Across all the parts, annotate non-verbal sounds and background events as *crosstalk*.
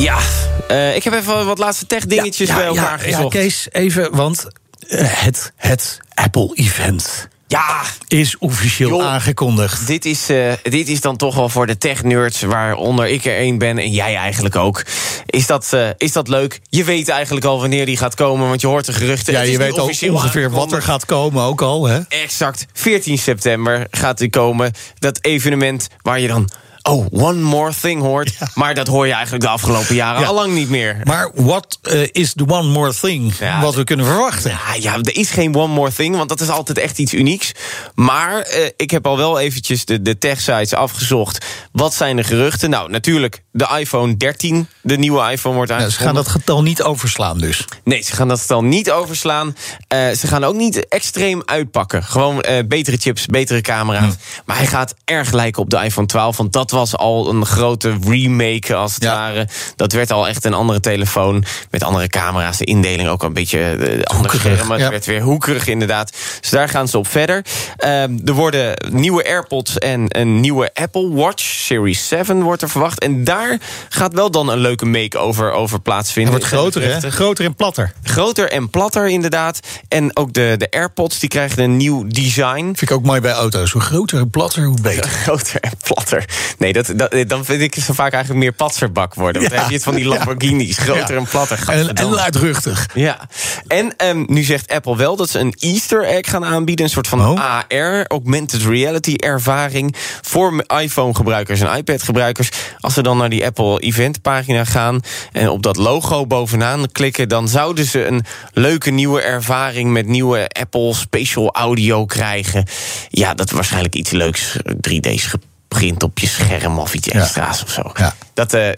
Ja, uh, ik heb even wat laatste tech-dingetjes bij elkaar gezocht. Ja, Kees, even, want uh, het, het Apple-event... Ja, is officieel joh, aangekondigd. Dit is, uh, dit is dan toch wel voor de tech-nerds, waaronder ik er één ben en jij eigenlijk ook. Is dat, uh, is dat leuk? Je weet eigenlijk al wanneer die gaat komen, want je hoort de geruchten. Ja, je weet ook ongeveer wat er gaat komen, ook al. Hè? Exact. 14 september gaat die komen. Dat evenement waar je dan oh, one more thing hoort. Ja. Maar dat hoor je eigenlijk de afgelopen jaren ja. al lang niet meer. Maar wat uh, is the one more thing ja, wat we kunnen verwachten? Ja, ja, er is geen one more thing, want dat is altijd echt iets unieks. Maar uh, ik heb al wel eventjes de, de tech-sites afgezocht. Wat zijn de geruchten? Nou, natuurlijk de iPhone 13, de nieuwe iPhone wordt aangekondigd. ze gaan dat getal niet overslaan dus? Nee, ze gaan dat getal niet overslaan. Uh, ze gaan ook niet extreem uitpakken. Gewoon betere chips, betere camera's. Hm. Maar hij gaat erg lijken op de iPhone 12, want dat was al een grote remake, als het ja. ware. Dat werd al echt een andere telefoon. Met andere camera's. De indeling ook een beetje uh, andere schermen. Ja. Het werd weer hoekerig, inderdaad. Dus daar gaan ze op verder. Uh, er worden nieuwe AirPods en een nieuwe Apple Watch. Series 7 wordt er verwacht. En daar gaat wel dan een leuke make-over over plaatsvinden. Het wordt groter, hè? Groter en platter. Groter en platter, inderdaad. En ook de, de AirPods, die krijgen een nieuw design. Vind ik ook mooi bij auto's. Hoe groter en platter, hoe beter. *laughs* groter en platter. Nee, dat, dat, dan vind ik ze vaak eigenlijk meer patserbak worden. Want dan heb je het van die Lamborghinis, groter en platter. En, en luidruchtig. Ja. En um, nu zegt Apple wel dat ze een Easter egg gaan aanbieden. Een soort van oh. AR, augmented reality ervaring... voor iPhone-gebruikers en iPad-gebruikers. Als ze dan naar die Apple event-pagina gaan... en op dat logo bovenaan klikken... dan zouden ze een leuke nieuwe ervaring... met nieuwe Apple Spatial Audio krijgen. Ja, dat waarschijnlijk iets leuks 3D's begint op je scherm of iets extra's of zo. Ja. Dat, uh,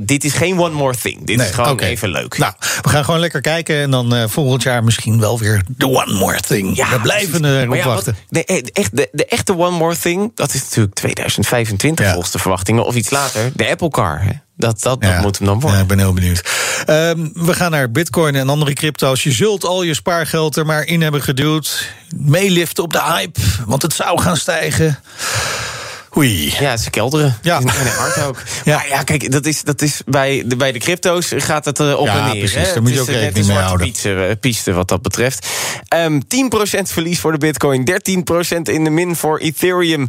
dit is geen one more thing. Dit nee, is gewoon okay. even leuk. Nou, we gaan gewoon lekker kijken. En dan uh, volgend jaar misschien wel weer the one more thing. Ja, we blijven erop ja, wachten. Wat, de, echt, de, de, echte one more thing, dat is natuurlijk 2025 ja. volgens de verwachtingen. Of iets later, de Apple Car. Hè? Dat, dat, dat ja. moet hem dan worden. Ja, ik ben heel benieuwd. Um, we gaan naar bitcoin en andere crypto's. Je zult al je spaargeld er maar in hebben geduwd. Meeliften op de hype, want het zou gaan stijgen. Oei. Ja, ze kelderen. Ja. En hard ook. *laughs* Ja. Maar ja, kijk, dat is, dat is bij, de, bij de crypto's gaat het uh, op ja, en neer. Precies, hè? daar moet je ook rekening mee houden. Piste, piste wat dat betreft. Um, 10% verlies voor de bitcoin, 13% in de min voor Ethereum.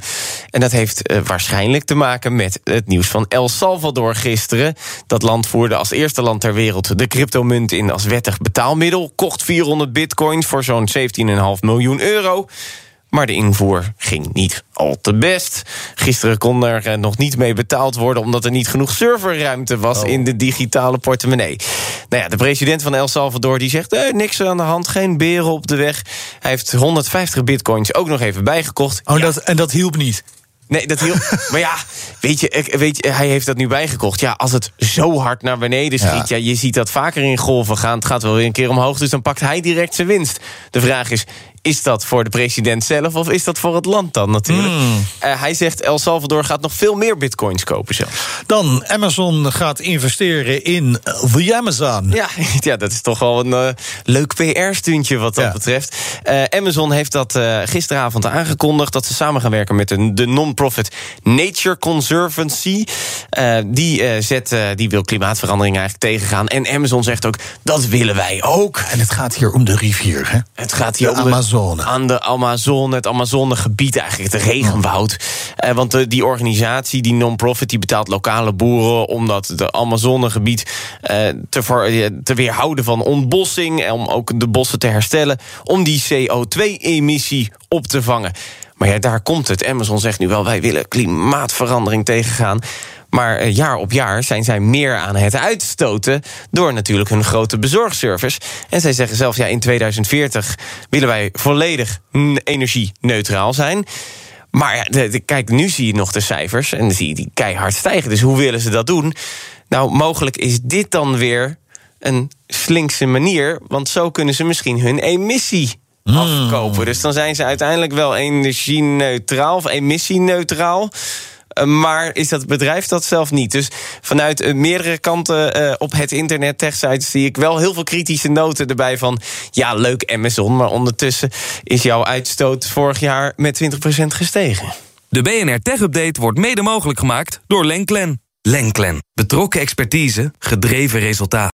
En dat heeft uh, waarschijnlijk te maken met het nieuws van El Salvador gisteren. Dat land voerde als eerste land ter wereld de cryptomunt in als wettig betaalmiddel. Kocht 400 bitcoins voor zo'n 17,5 miljoen euro. Maar de invoer ging niet al te best. Gisteren kon er nog niet mee betaald worden... omdat er niet genoeg serverruimte was oh. in de digitale portemonnee. Nou ja, de president van El Salvador die zegt... Eh, niks aan de hand, geen beren op de weg. Hij heeft 150 bitcoins ook nog even bijgekocht. Oh, ja. dat, en dat hielp niet? Nee, dat hielp. *laughs* maar ja, weet je, weet je, hij heeft dat nu bijgekocht. Ja, als het zo hard naar beneden schiet... Ja. ja, je ziet dat vaker in golven gaan. Het gaat wel weer een keer omhoog, dus dan pakt hij direct zijn winst. De vraag is, is dat voor de president zelf of is dat voor het land dan natuurlijk? Mm. Uh, hij zegt El Salvador gaat nog veel meer bitcoins kopen zelf. Dan Amazon gaat investeren in The Amazon. Ja, *laughs* ja dat is toch wel een uh, leuk PR-stuntje wat dat ja. betreft. Uh, Amazon heeft dat gisteravond aangekondigd... dat ze samen gaan werken met de, de non-profit Nature Conservancy. die, zet, die wil klimaatverandering eigenlijk tegengaan. En Amazon zegt ook, dat willen wij ook. En het gaat hier om de rivier, hè? Het gaat hier de om Amazon. Amazone. Aan de Amazone, het Amazonegebied eigenlijk, het regenwoud. Uh, want de, die organisatie, die non-profit, die betaalt lokale boeren... om dat de Amazonegebied uh, te, ver, te weerhouden van ontbossing... en om ook de bossen te herstellen... om die CO2-emissie op te vangen. Maar ja, daar komt het. Amazon zegt nu wel, wij willen klimaatverandering tegengaan... Maar jaar op jaar zijn zij meer aan het uitstoten... door natuurlijk hun grote bezorgservice. En zij zeggen zelf, ja, in 2040 willen wij volledig energie-neutraal zijn... Maar ja, de, kijk, nu zie je nog de cijfers en zie je die keihard stijgen. Dus hoe willen ze dat doen? Nou, mogelijk is dit dan weer een slinkse manier, want zo kunnen ze misschien hun emissie afkopen. Dus dan zijn ze uiteindelijk wel energie-neutraal of emissieneutraal. Eh, Maar is dat bedrijf dat zelf niet? Dus vanuit eh, meerdere kanten eh, op het internet, techsites, zie ik wel heel veel kritische noten erbij van. Ja, leuk Amazon, maar ondertussen is jouw uitstoot vorig jaar met 20% gestegen. De BNR Tech Update wordt mede mogelijk gemaakt door Lenklen. Lenklen. Betrokken expertise, gedreven resultaat.